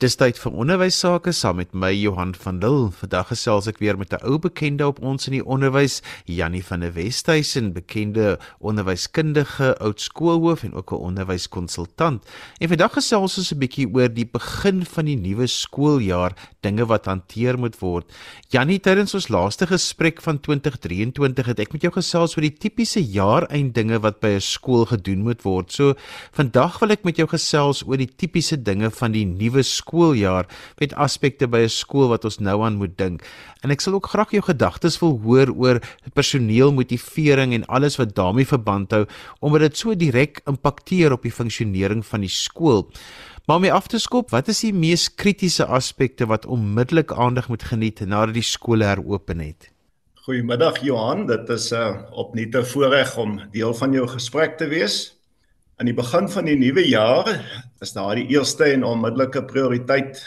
Dis tyd vir onderwys sake saam met my Johan van Dil. Vandag gesels ek weer met 'n ou bekende op ons in die onderwys, Jannie van der Westhuizen, bekende onderwyskundige, oud skoolhoof en ook 'n onderwyskonsultant. En vandag gesels ons 'n bietjie oor die begin van die nuwe skooljaar, dinge wat hanteer moet word. Jannie, tydens ons laaste gesprek van 2023 het ek met jou gesels oor die tipiese jaareinde wat by 'n skool gedoen moet word. So, vandag wil ek met jou gesels oor die tipiese dinge van die nuwe skool skooljaar met aspekte by 'n skool wat ons nou aan moet dink. En ek sal ook graag jou gedagtes wil hoor oor personeel motivering en alles wat daarmee verband hou omdat dit so direk impakteer op die funksionering van die skool. Maar om af te skop, wat is die mees kritiese aspekte wat onmiddellik aandag moet geniet nadat die skole heropen het? Goeiemiddag Johan, dit is 'n uh, opnuut 'n voorreg om deel van jou gesprek te wees. In die begin van die nuwe jaar is daar die eerste en onmiddellike prioriteit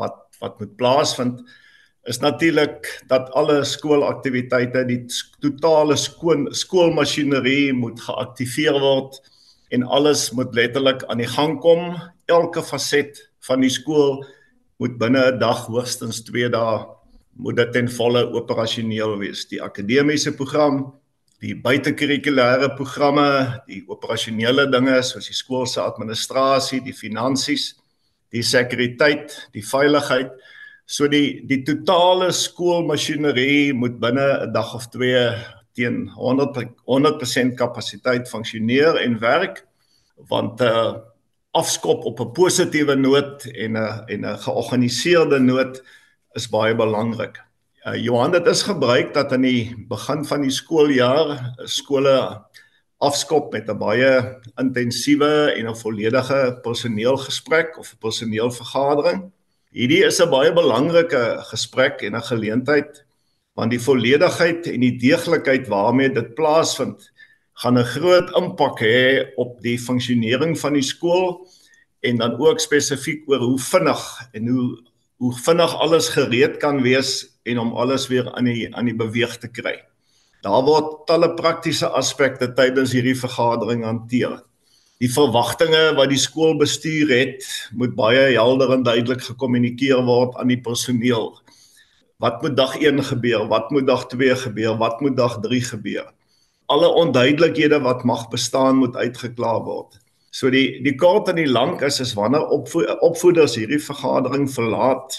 wat wat moet plaasvind is natuurlik dat alle skoolaktiwiteite die totale skoon skoolmasjinerie moet geaktiveer word en alles moet letterlik aan die gang kom. Elke faset van die skool moet binne 'n dag hoogstens 2 dae moet dit ten volle operasioneel wees. Die akademiese program die buitekurrikulêre programme, die operasionele dinge soos die skool se administrasie, die finansies, die sekuriteit, die veiligheid. So die die totale skoolmasjinerie moet binne 'n dag of twee teen 100 100% kapasiteit funksioneer en werk want 'n uh, afskop op 'n positiewe noot en 'n en 'n georganiseerde noot is baie belangrik. Uh, Johan dit is gebruik dat aan die begin van die skooljaar skole afskop met 'n baie intensiewe en 'n volledige personeelgesprek of 'n personeelvergadering. Hierdie is 'n baie belangrike gesprek en 'n geleentheid want die volledigheid en die deeglikheid waarmee dit plaasvind gaan 'n groot impak hê op die funksionering van die skool en dan ook spesifiek oor hoe vinnig en hoe hoe vinnig alles gereed kan wees en om alles weer aan die aan die beweeg te kry. Daar word talle praktiese aspekte tydens hierdie vergadering hanteer. Die verwagtinge wat die skoolbestuur het, moet baie helder en duidelik gekommunikeer word aan die personeel. Wat moet dag 1 gebeur? Wat moet dag 2 gebeur? Wat moet dag 3 gebeur? Alle onduidelikhede wat mag bestaan moet uitgeklaar word. So die die kort en die lank is is wanneer opvo opvoeders hierdie vergadering verlaat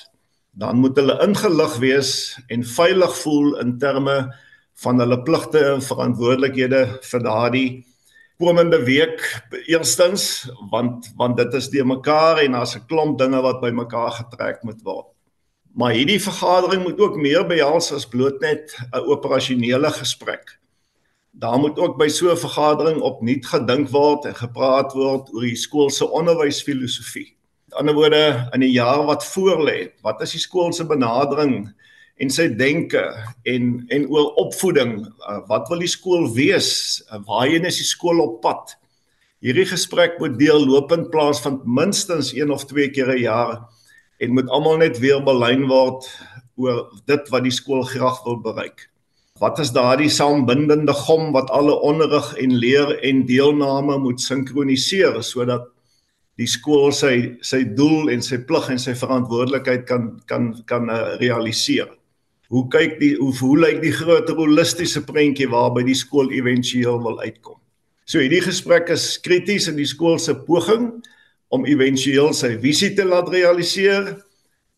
dan moet hulle ingelig wees en veilig voel in terme van hulle pligte en verantwoordelikhede vir daardie komende week eerstens want want dit is die mekaar en daar's 'n klomp dinge wat by mekaar getrek moet word. Maar hierdie vergadering moet ook meer behels as bloot net 'n operasionele gesprek. Daar moet ook by so 'n vergadering opnuut gedink word en gepraat word oor die skool se onderwysfilosofie ander woorde in die jaar wat voorlê, wat is die skool se benadering en sy denke en en oor opvoeding, uh, wat wil die skool wees? Uh, waarheen is die skool op pad? Hierdie gesprek moet deurlopend plaasvind minstens 1 of 2 keer 'n jaar en moet almal net weer belyn word oor dit wat die skool graag wil bereik. Wat is daardie saambindende gom wat alle onderrig en leer en deelname moet sinkroniseer sodat die skool sy sy doel en sy plig en sy verantwoordelikheid kan kan kan uh, realiseer. Hoe kyk die hoe hoe lyk die groter holistiese prentjie waarby die skool éventueel wil uitkom? So hierdie gesprek is krities in die skool se poging om éventueel sy visie te laat realiseer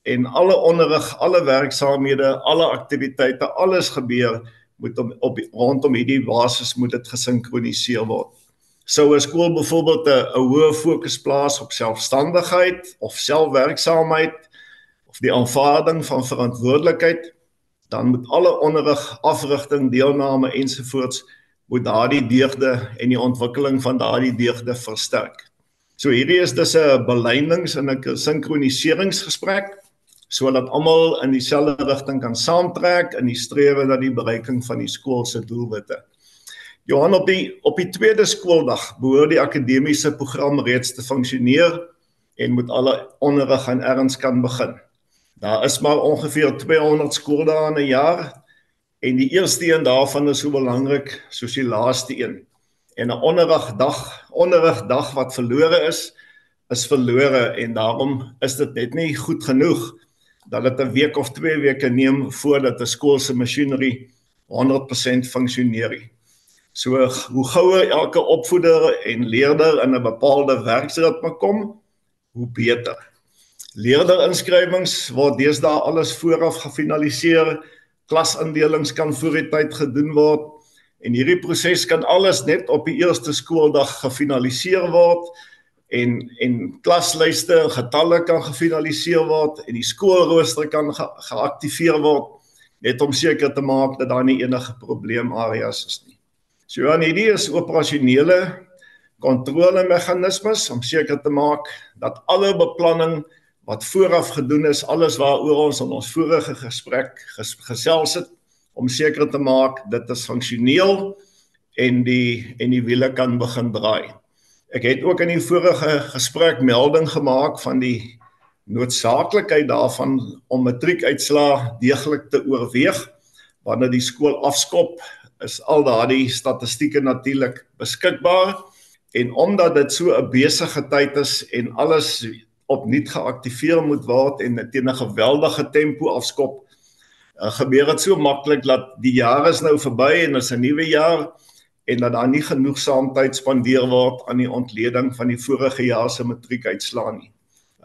en alle onderrig, alle werksaamhede, alle aktiwiteite, alles gebeur moet om, op rondom hierdie basis moet dit gesinkroniseer word sou 'n skool byvoorbeeld 'n hoë fokus plaas op selfstandigheid of selfwerksaamheid of die aanvaarding van verantwoordelikheid, dan moet alle onderrig, afrigting, deelname ensovoorts moet daardie deugde en die ontwikkeling van daardie deugde versterk. So hierdie is dus 'n belynings en 'n sinkroniseringsgesprek sodat almal in dieselfde rigting kan saamtrek in die strewe na die bereiking van die skool se doelwitte. Johan op die op die tweede skooldag behoort die akademiese program reeds te funksioneer en moet alle onderrig en erns kan begin. Daar is maar ongeveer 200 skooldae in 'n jaar en die eerste een daarvan is so belangrik soos die laaste een. En 'n onderrigdag, onderrigdag wat verlore is, is verlore en daarom is dit net nie goed genoeg dat dit 'n week of 2 weke neem voordat 'n skool se masjinerie 100% funksioneer. So hoe gouer elke opvoeder en leerder in 'n bepaalde werksritme kom, hoe beter. Leerderinnskrywings word deesdae alles vooraf gefinaliseer. Klasindelings kan voor die tyd gedoen word en hierdie proses kan alles net op die eerste skooldag gefinaliseer word en en klaslyste en getalle kan gefinaliseer word en die skoolrooster kan ge geaktiveer word net om seker te maak dat daar nie enige probleemareas is nie. So ja, hierdie is operasionele kontrolemeganismes om seker te maak dat alle beplanning wat vooraf gedoen is, alles waaroor ons in ons vorige gesprek ges gesels het om seker te maak dit is funksioneel en die en die wiele kan begin draai. Ek het ook in die vorige gesprek melding gemaak van die noodsaaklikheid daarvan om matriekuitslae deeglik te oorweeg. Wanneer die skool afskop is al daardie statistieke natuurlik beskikbaar. En omdat dit so 'n besige tyd is en alles opnuut geaktiveer moet word en teen 'n geweldige tempo afskop uh, gebeur dit so maklik dat die jaar is nou verby en is 'n nuwe jaar en dat daar nie genoegsaam tyd spandeer word aan die ontleding van die vorige jaar se matriekuitslae nie.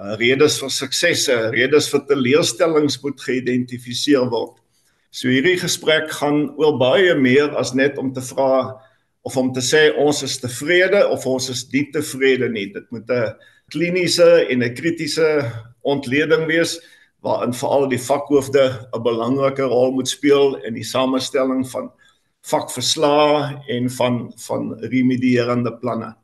Uh, redes vir suksesse, redes vir teleurstellings moet geïdentifiseer word. So hierdie gesprek gaan oor baie meer as net om te vra of om te sê ons is tevrede of ons is nie tevrede nie. Dit moet 'n kliniese en 'n kritiese ontleding wees waarin veral die vakhoofde 'n belangrike rol moet speel in die samestelling van vakverslae en van van remedierende planne.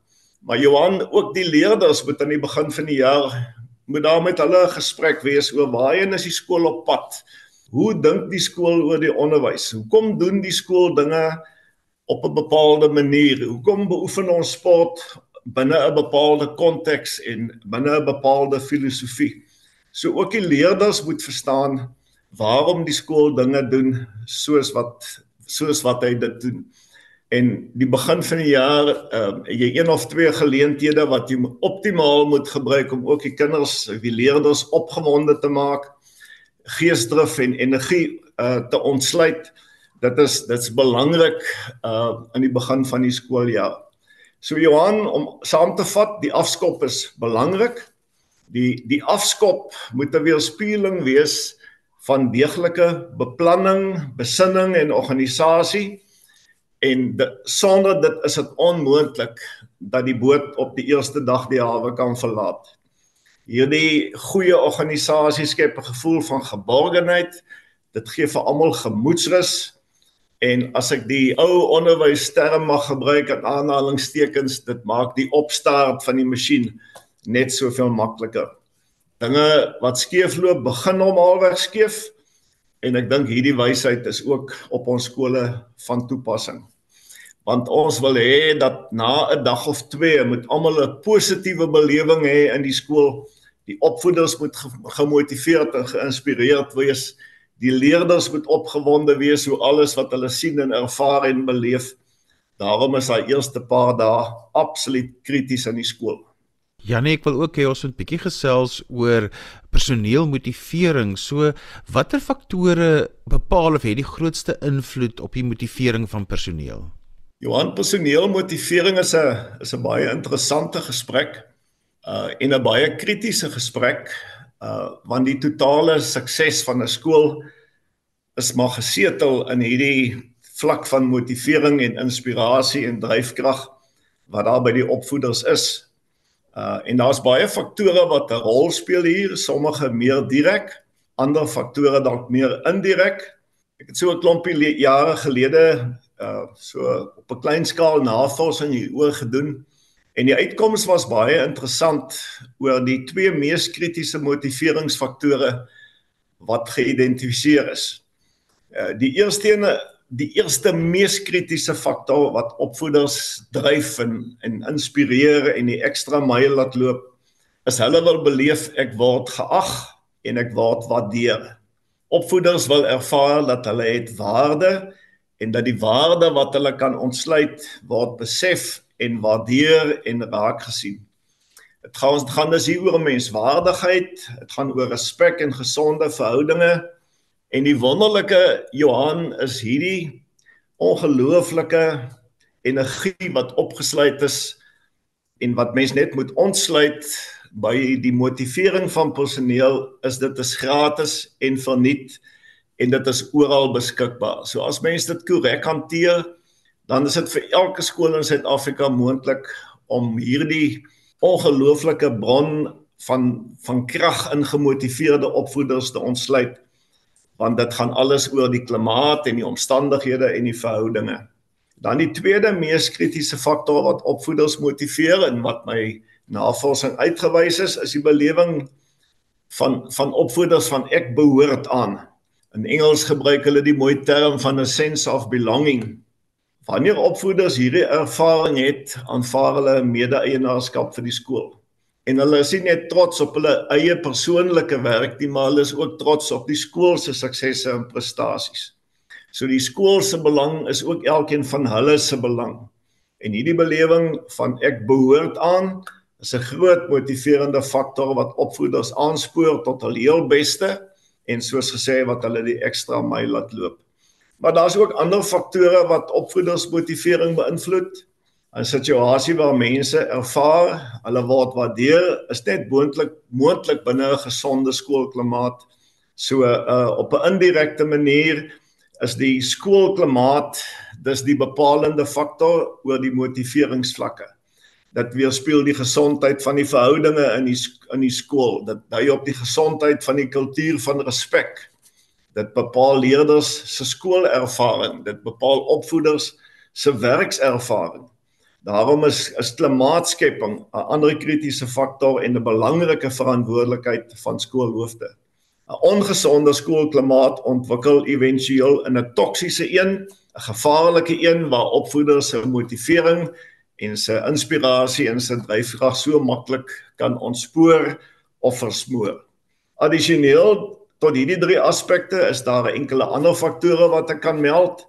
Maar Johan, ook die leerders moet aan die begin van die jaar moet daar met hulle 'n gesprek wees oor waarheen is die skool op pad? Hoe dink die skool oor die onderwys? Hoekom doen die skool dinge op 'n bepaalde manier? Hoekom beoefen ons sport binne 'n bepaalde konteks en binne 'n bepaalde filosofie? So ook die leerders moet verstaan waarom die skool dinge doen soos wat soos wat hy dit doen. En die begin van die jaar, ehm uh, jy een of twee geleenthede wat jy optimaal moet gebruik om ook die kinders, die leerders opgewonde te maak, geesdrif en energie uh te ontsluit. Dit is dit's belangrik uh in die begin van die skooljaar. So Johan, om saam te vat, die afskop is belangrik. Die die afskop moet 'n weerspieëling wees van deeglike beplanning, besinning en organisasie en de, sonder dit is dit onmoontlik dat die boot op die eerste dag die hawe kan verlaat. Hierdie goeie organisasie skep 'n gevoel van geborgenheid. Dit gee vir almal gemoedsrus en as ek die ou onderwysterm mag gebruik in aanhalingstekens, dit maak die opstart van die masjien net soveel makliker dinge wat skeefloop begin normaalweg skeef en ek dink hierdie wysheid is ook op ons skole van toepassing. Want ons wil hê dat na 'n dag of 2 moet almal 'n positiewe belewing hê in die skool. Die opvoeders moet gemotiveerd en geïnspireerd wees. Die leerders moet opgewonde wees oor alles wat hulle sien en ervaar en beleef. Daarom is daai eerste paar dae absoluut krities in die skool. Janie, ek wil ook hê ons moet bietjie gesels oor personeelmotivering. So, watter faktore bepaal of het die grootste invloed op die motivering van personeel? Johan, personeelmotivering is 'n is 'n baie interessante gesprek uh en 'n baie kritiese gesprek uh want die totale sukses van 'n skool is maar gesetel in hierdie vlak van motivering en inspirasie en dryfkrag wat daar by die opvoeders is. Uh en daar's baie faktore wat 'n rol speel hier, sommige meer direk, ander faktore dalk meer indirek. Ek het so 'n klompie jare gelede uh so op 'n klein skaal navorsing hieroor gedoen en die uitkoms was baie interessant oor die twee mees kritiese motiveringsfaktore wat geïdentifiseer is. Uh die eerste ene die eerste mees kritiese faktor wat opvoeders dryf en en inspireer en die ekstra myl laat loop is hulle wil beleef ek word geag en ek word waardeer. Opvoeders wil ervaar dat hulle het waarde en dat die waarde wat hulle kan ontsluit word besef en waardeer en raak gesien. Dit gaan dit gaan dus hier oor menswaardigheid, dit gaan oor respek en gesonde verhoudinge. En die wonderlike Johan is hierdie ongelooflike energie wat opgesluit is en wat mens net moet ontsluit by die motivering van personeel is dit is gratis en verniet en dit is oral beskikbaar. So as mense dit korrek hanteer, dan is dit vir elke skool in Suid-Afrika moontlik om hierdie ongelooflike bron van van krag in gemotiveerde opvoeders te ontsluit want dit gaan alles oor die klimaat en die omstandighede en die verhoudinge. Dan die tweede mees kritiese faktor wat opvoeders motiveer en wat my navorsing uitgewys is, is die belewing van van opvoeders van ek behoort aan. In Engels gebruik hulle die mooi term van a sense of belonging. Wanneer opvoeders hierdie ervaring het, aanvaar hulle mede-eienaarskap vir die skool. En hulle is nie net trots op hulle eie persoonlike werk nie, maar hulle is ook trots op die skool se suksesse en prestasies. So die skool se belang is ook elkeen van hulle se belang. En hierdie belewing van ek behoort aan is 'n groot motiverende faktor wat opvoeders aanspoor tot hul heel beste en soos gesê wat hulle die ekstra myl laat loop. Maar daar's ook ander faktore wat opvoedersmotivering beïnvloed. 'n Situasie waar mense ervaar hulle word waardeer, is net moontlik moontlik binne 'n gesonde skoolklimaat. So uh op 'n indirekte manier is die skoolklimaat dis die bepalende faktor oor die motiveringsvlakke. Dit weerspieël die gesondheid van die verhoudinge in die in die skool. Dit dui op die gesondheid van die kultuur van respek dit bepaal leerders se skoolervaring, dit bepaal opvoeders se werkservaring. Daarom is is klimaatskepping 'n ander kritiese faktor en 'n belangrike verantwoordelikheid van skoolhoofde. 'n Ongesonde skoolklimaat ontwikkel éventueel in 'n toksiese een, 'n gevaarlike een waar opvoeders se motivering en se inspirasie en se dryfkrag so maklik kan ontspoor of versmoor. Addisioneel tot hierdie drie aspekte is daar enkele ander faktore wat ek kan meld.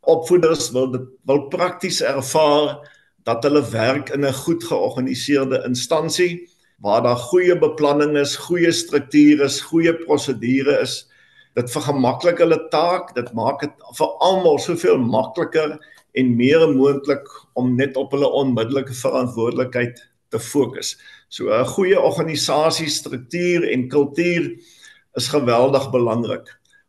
Opvoeders wil dit wil prakties ervaar dat hulle werk in 'n goed georganiseerde instansie waar daar goeie beplanning is, goeie strukture is, goeie prosedure is. Dit vergemaklik hulle taak, dit maak dit vir almal soveel makliker en meer moontlik om net op hulle onmiddellike verantwoordelikheid te fokus. So 'n goeie organisasie, struktuur en kultuur is geweldig belangrik.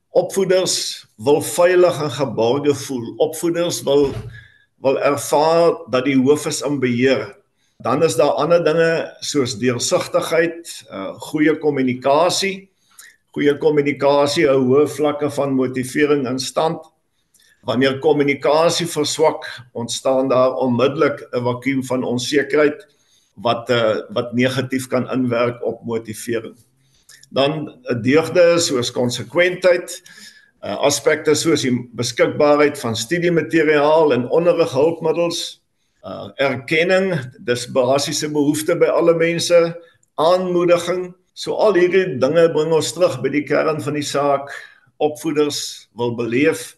Opvoeders wil veilig en geborge voel. Opvoeders wil wil ervaar dat die hoof is in beheer. Dan is daar ander dinge soos deursigtigheid, uh, goeie kommunikasie. Goeie kommunikasie hou hoë vlakke van motivering in stand. Wanneer kommunikasie verswak, ontstaan daar onmiddellik 'n vakuum van onsekerheid wat uh, wat negatief kan inwerk op motivering dan 'n deugde soos konsekwentheid, uh, aspekte soos die beskikbaarheid van studiemateriaal en onderrighulpmiddels, uh, erkenning, dis basiese behoeftes by alle mense, aanmoediging, so al hierdie dinge bring ons terug by die kern van die saak. Opvoeders wil beleef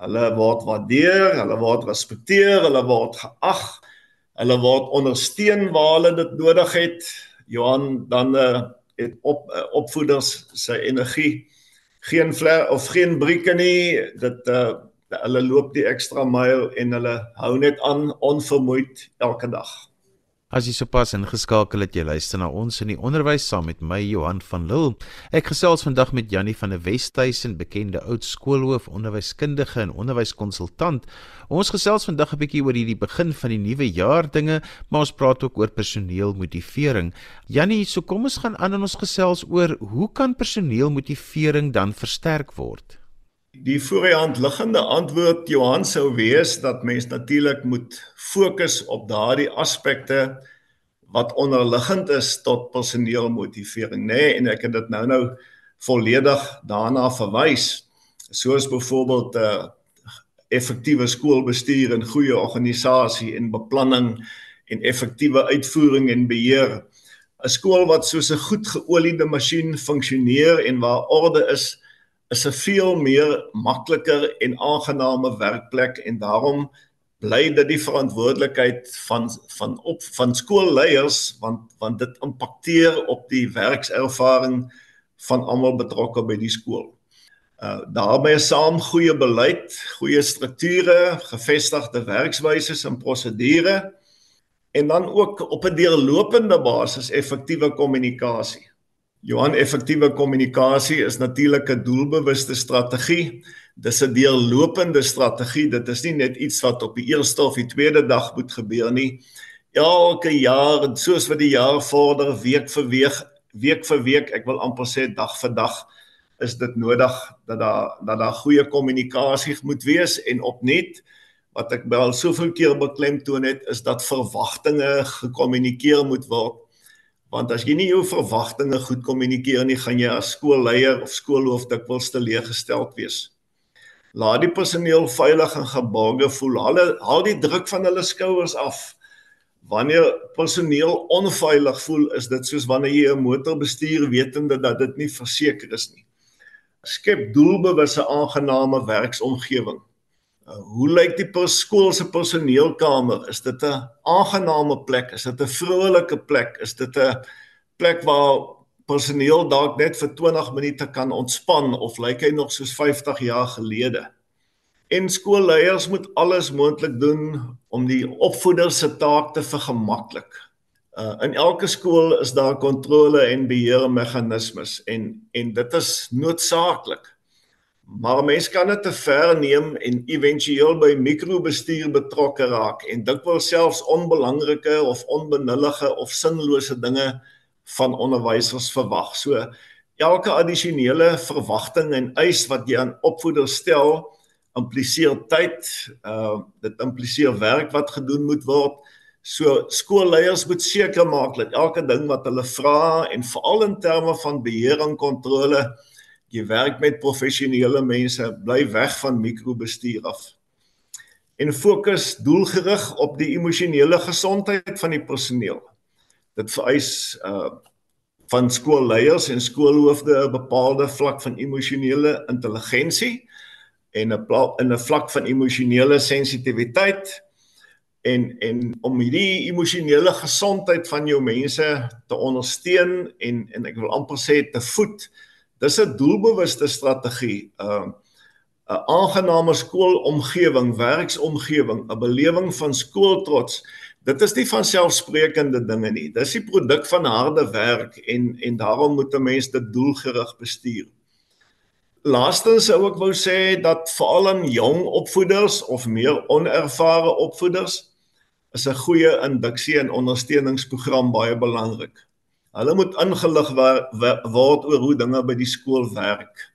hulle word waardeer, hulle word respekteer, hulle word geag, hulle word ondersteun waar hulle dit nodig het. Johan dan uh, het op uh, opvoeders se energie geen vler of geen brieke nie dit uh, hulle loop die ekstra myl en hulle hou net aan onvermoeid elke dag As jy sopas ingeskakel het, jy luister na ons in die onderwys saam met my Johan van Lille. Ek gesels vandag met Jannie van der Westhuizen, bekende oud skoolhoof, onderwyskundige en onderwyskonsultant. Ons gesels vandag 'n bietjie oor hierdie begin van die nuwe jaar dinge, maar ons praat ook oor personeelmotivering. Jannie, so kom ons gaan aan en ons gesels oor hoe kan personeelmotivering dan versterk word? Die voorhand liggende antwoord Johan sou wees dat mens natuurlik moet fokus op daardie aspekte wat onderliggend is tot personeelmotivering, nê, nee, en ek het dit nou-nou volledig daarna verwys, soos byvoorbeeld 'n uh, eh, effektiewe skoolbestuur en goeie organisasie en beplanning en effektiewe uitvoering en beheer. 'n Skool wat soos 'n goed geoliede masjien funksioneer en waar orde is, is 'n veel meer makliker en aangename werkplek en daarom bly dit die verantwoordelikheid van van op van skoolleiers want want dit impakteer op die werkservaring van almal betrokke by die skool. Uh daarmee saam goeie beleid, goeie strukture, gevestigde werkswyse en prosedure en dan ook op 'n deurlopende basis effektiewe kommunikasie. Johan effektiewe kommunikasie is natuurlik 'n doelbewuste strategie. Dis 'n deurlopende strategie. Dit is nie net iets wat op die eerste of die tweede dag moet gebeur nie. Elke jaar soos wat die jaar vorder, week vir week, week vir week, ek wil amper sê dag vir dag is dit nodig dat daar dat daar goeie kommunikasie moet wees en opnuut wat ek wel soveel keer beklemtoon het is dat verwagtinge gekommunikeer moet word want as jy nie jou verwagtinge goed kommunikeer nie gaan jy as skoolleier of skoolhoof dikwels teleeggestel wees. Laat die personeel veilig en geborge voel. Hulle haal die druk van hulle skouers af. Wanneer personeel onveilig voel is dit soos wanneer jy 'n motor bestuur wetende dat dit nie verseker is nie. Skep doelbewuste aangename werksomgewing hoe lyk die skool se personeelkamer? Is dit 'n aangename plek? Is dit 'n vrolike plek? Is dit 'n plek waar personeel dalk net vir 20 minute kan ontspan of lyk hy nog soos 50 jaar gelede? En skoolleiers moet alles moontlik doen om die opvoeder se taak te vergemaklik. Uh, in elke skool is daar kontrole en beheermeganismes en en dit is noodsaaklik. Maar mense kan dit te ver neem en éventueel by mikrobestuur betrokke raak en dikwels selfs onbelangrike of onbenullige of sinlose dinge van onderwysers verwag. So elke addisionele verwagting en eis wat jy aan opvoeders stel, impliseer tyd, uh dit impliseer werk wat gedoen moet word. So skoolleiers moet seker maak dat elke ding wat hulle vra en veral in terme van beheer en kontrole jy werk met professionele mense, bly weg van mikrobestuur af. En fokus doelgerig op die emosionele gesondheid van die personeel. Dit vereis uh van skoolleiers en skoolhoofde 'n bepaalde vlak van emosionele intelligensie en 'n in 'n vlak van emosionele sensitiwiteit en en om hierdie emosionele gesondheid van jou mense te ondersteun en en ek wil amper sê te voed Dis 'n doelbewuste strategie. 'n uh, 'n aangename skoolomgewing, werksomgewing, 'n belewing van skooltrots. Dit is nie van selfsprekende dinge nie. Dis die produk van harde werk en en daarom moet 'n mens dit doelgerig bestuur. Laastens sou ek wou sê dat veral aan jong opvoeders of meer onervare opvoeders is 'n goeie induksie en ondersteuningsprogram baie belangrik. Hulle moet ingelig word oor hoe dinge by die skool werk.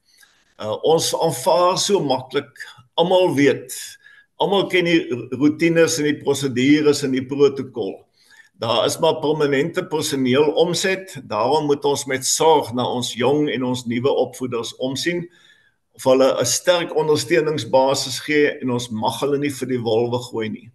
Uh, ons aanvaar so maklik. Almal weet. Almal ken die roetines en die prosedures en die protokol. Daar is maar permanente personeel omset. Daarom moet ons met sorg na ons jong en ons nuwe opvoeders omsien of hulle 'n sterk ondersteuningsbasis gee en ons mag hulle nie vir die wolwe gooi nie.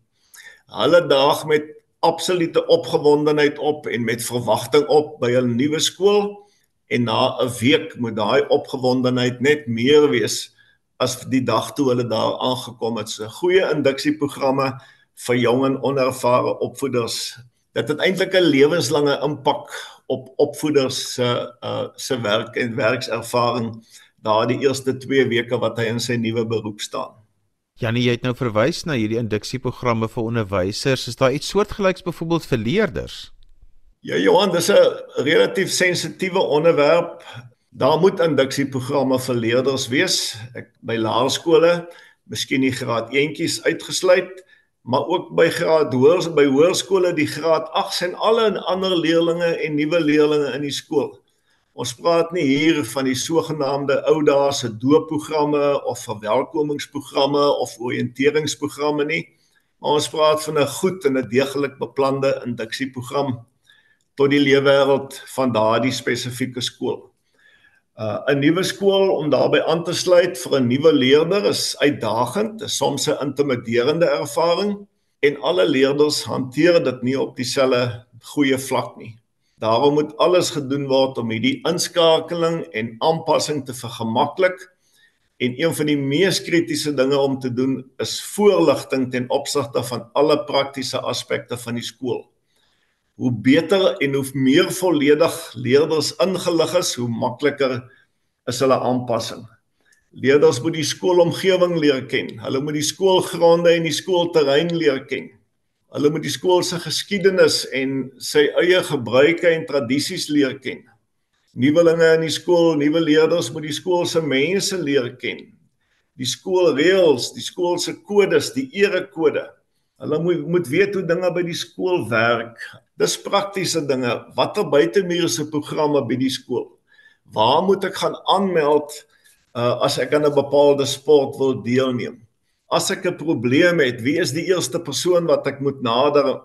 Hulle daag met absolute opgewondenheid op en met verwagting op by 'n nuwe skool en na 'n week moet daai opgewondenheid net meer wees as die dag toe hulle daar aangekom het. So goeie induksieprogramme vir jong en onervare opvoeders. Dit het eintlik 'n lewenslange impak op opvoeders se uh se werk en werkservaring daardie eerste 2 weke wat hy in sy nuwe beroep staan. Janie, jy het nou verwys na hierdie induksieprogramme vir onderwysers. Is daar iets soortgelyks byvoorbeeld vir leerders? Ja, Johan, dis 'n relatief sensitiewe onderwerp. Daar moet induksieprogramme vir leerders wees. Ek by laerskole, miskien die graad 1tjies uitgesluit, maar ook by graad hoër by hoërskole die graad 8s en alle ander leerdlinge en nuwe leerdlinge in die skool. Ons praat nie hier van die sogenaamde ou dae se doopprogramme of verwelkomingsprogramme of oriënteringsprogramme nie. Maar ons praat van 'n goed en 'n deeglik beplande induksieprogram tot die leefwêreld van daardie spesifieke skool. Uh 'n nuwe skool om daarbey aan te sluit vir 'n nuwe leerder is uitdagend, is soms 'n intimiderende ervaring en alle leerders hanteer dit nie op dieselfde goeie vlak nie. Daarom moet alles gedoen word om hierdie inskakeling en aanpassing te vergemaklik En een van die mees kritiese dinge om te doen is voorligting ten opsigte van alle praktiese aspekte van die skool. Hoe beter en hoe meer volledig leerders ingelig is, hoe makliker is hulle aanpassing. Leerders moet die skoolomgewing leer ken. Hulle moet die skoolgronde en die skoolterrein leer ken. Hulle moet die skool se geskiedenis en sy eie gebruike en tradisies leer ken. Nuwelinge in die skool, nuwe leerders moet die skool se mense leer ken. Die skoolreëls, die skool se kodes, die erekode. Hulle moet moet weet hoe dinge by die skool werk. Dis praktiese dinge. Watter buitemuurse programme by die skool? Waar moet ek gaan aanmeld uh, as ek aan 'n bepaalde sport wil deelneem? As ek 'n probleem het, wie is die eerste persoon wat ek moet nader?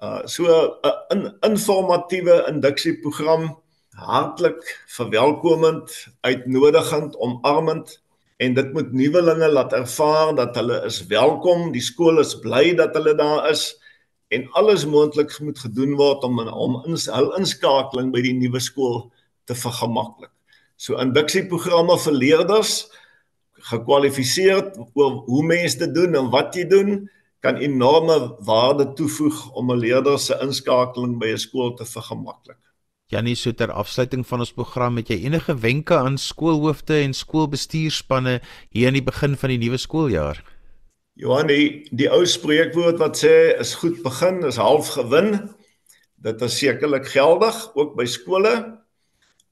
Uh so 'n in, informatiewe induksieprogram hartlik verwelkomend, uitnodigend, omarmend en dit moet nuwelinge laat ervaar dat hulle is welkom, die skool is bly dat hulle daar is en alles moontlik moet gedoen word om om ins, hul inskakeling by die nuwe skool te vergemaklik. So induksieprogramme vir leerders gekwalifiseer oor hoe mense dit doen en wat jy doen kan enorme waarde toevoeg om 'n leerder se inskakeling by 'n skool te vergemaklik. Janie, so ter afsluiting van ons program, het jy enige wenke aan skoolhoofde en skoolbestuurspanne hier aan die begin van die nuwe skooljaar? Johanie, die ou spreekwoord wat sê is goed begin is half gewin. Dit is sekerlik geldig ook by skole.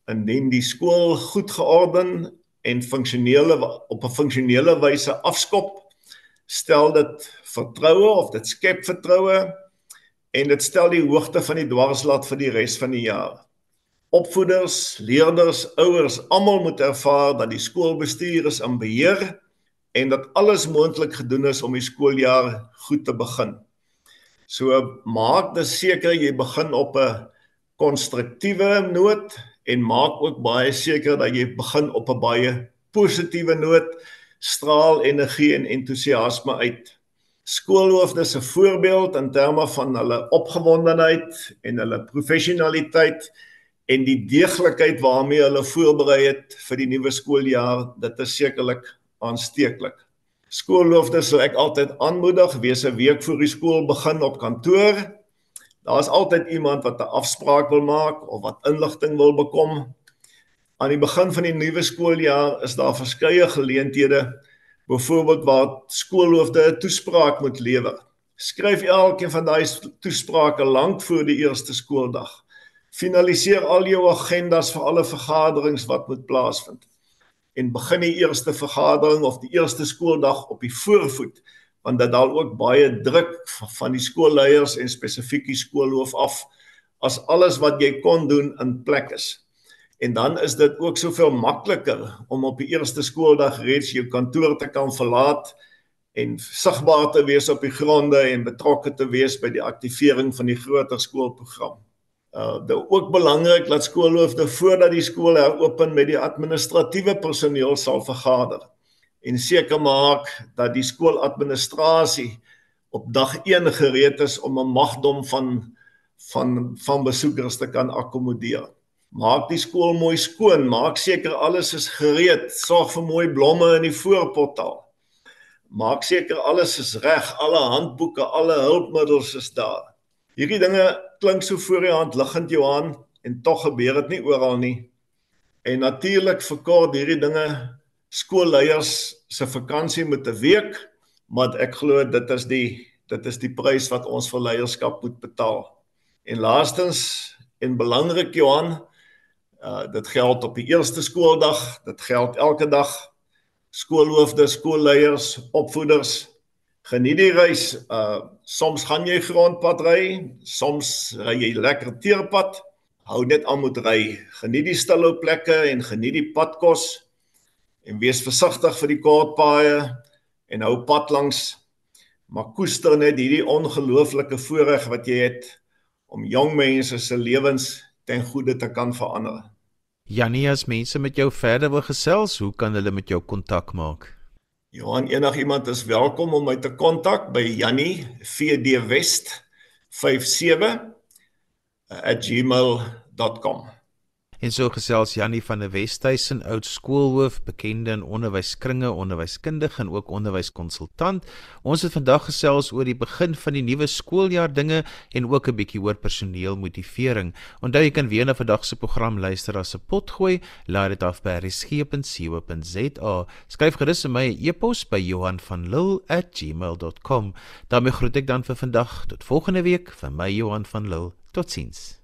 Indien die skool goed georden en funksionele op 'n funksionele wyse afskop, stel dit vertroue of dit skep vertroue en dit stel die hoogte van die dwarslat vir die res van die jaar. Opvoeders, leerders, ouers, almal moet ervaar dat die skoolbestuur is in beheer en dat alles moontlik gedoen is om die skooljaar goed te begin. So maak dit seker jy begin op 'n konstruktiewe noot en maak ook baie seker dat jy begin op 'n baie positiewe noot, straal energie en entoesiasme uit. Skoolhoofde se voorbeeld in terme van hulle opgewondenheid en hulle professionaliteit en die deeglikheid waarmee hulle voorberei het vir die nuwe skooljaar, dit is sekerlik aansteeklik. Skoolhoofde sal ek altyd aanmoedig wees 'n week voor die skool begin op kantoor. Daar's altyd iemand wat 'n afspraak wil maak of wat inligting wil bekom. Aan die begin van die nuwe skooljaar is daar verskeie geleenthede, byvoorbeeld waar skoolhoofde 'n toespraak moet lewer. Skryf elkeen van daai toesprake lank voor die eerste skooldag finaliseer al jou agendas vir alle vergaderings wat moet plaasvind en begin die eerste vergadering of die eerste skooldag op die voorvoet want dit daal ook baie druk van die skoolleiers en spesifiek die skoolhoof af as alles wat jy kon doen in plek is. En dan is dit ook soveel makliker om op die eerste skooldag reeds jou kantoor te kan verlaat en sigbaar te wees op die gronde en betrokke te wees by die aktivering van die groter skoolprogram. Uh dit ook belangrik dat skoolhoofde voordat die skool heropen met die administratiewe personeel sal vergader en seker maak dat die skooladministrasie op dag 1 gereed is om 'n magdom van van van besoekers te kan akkommodeer. Maak die skool mooi skoon, maak seker alles is gereed, sorg vir mooi blomme in die voorportaal. Maak seker alles is reg, alle handboeke, alle hulpmiddels is daar. Hierdie dinge klink so voor die hand liggend Johan en tog gebeur dit nie oral nie. En natuurlik verkort hierdie dinge skoolleiers se vakansie met 'n week, maar ek glo dit is die dit is die prys wat ons vir leierskap moet betaal. En laastens en belangrik Johan, uh dit geld op die eerste skooldag, dit geld elke dag skoolhoofde, skoolleiers, opvoeders geniet die reis. Uh soms gaan jy grondpad ry, soms ry jy lekker teerpad. Hou net aan met ry. Geniet die stille plekke en geniet die padkos en wees versigtig vir die kaartpaaie en hou pad langs. Maar koester net hierdie ongelooflike voorreg wat jy het om jong mense se lewens ten goeie te kan verander. Janie, as mense met jou verder wil gesels, hoe kan hulle met jou kontak maak? Johan, enigiemand is welkom om my te kontak by Jannie VDWest 57 @gmail.com. En so gesels Jannie van der Westhuizen, oud skoolhoof, bekende in onderwyskringe, onderwyskundige en ook onderwyskonsultant. Ons het vandag gesels oor die begin van die nuwe skooljaar dinge en ook 'n bietjie oor personeelmotivering. Onthou jy kan weer na vandag se program luister as 'n potgooi. Laai dit af by resgep.co.za. Skryf gerus vir my 'n e e-pos by Johan van Lille@gmail.com. daarmee groet ek dan vir vandag tot volgende week vir my Johan van Lille. Totsiens.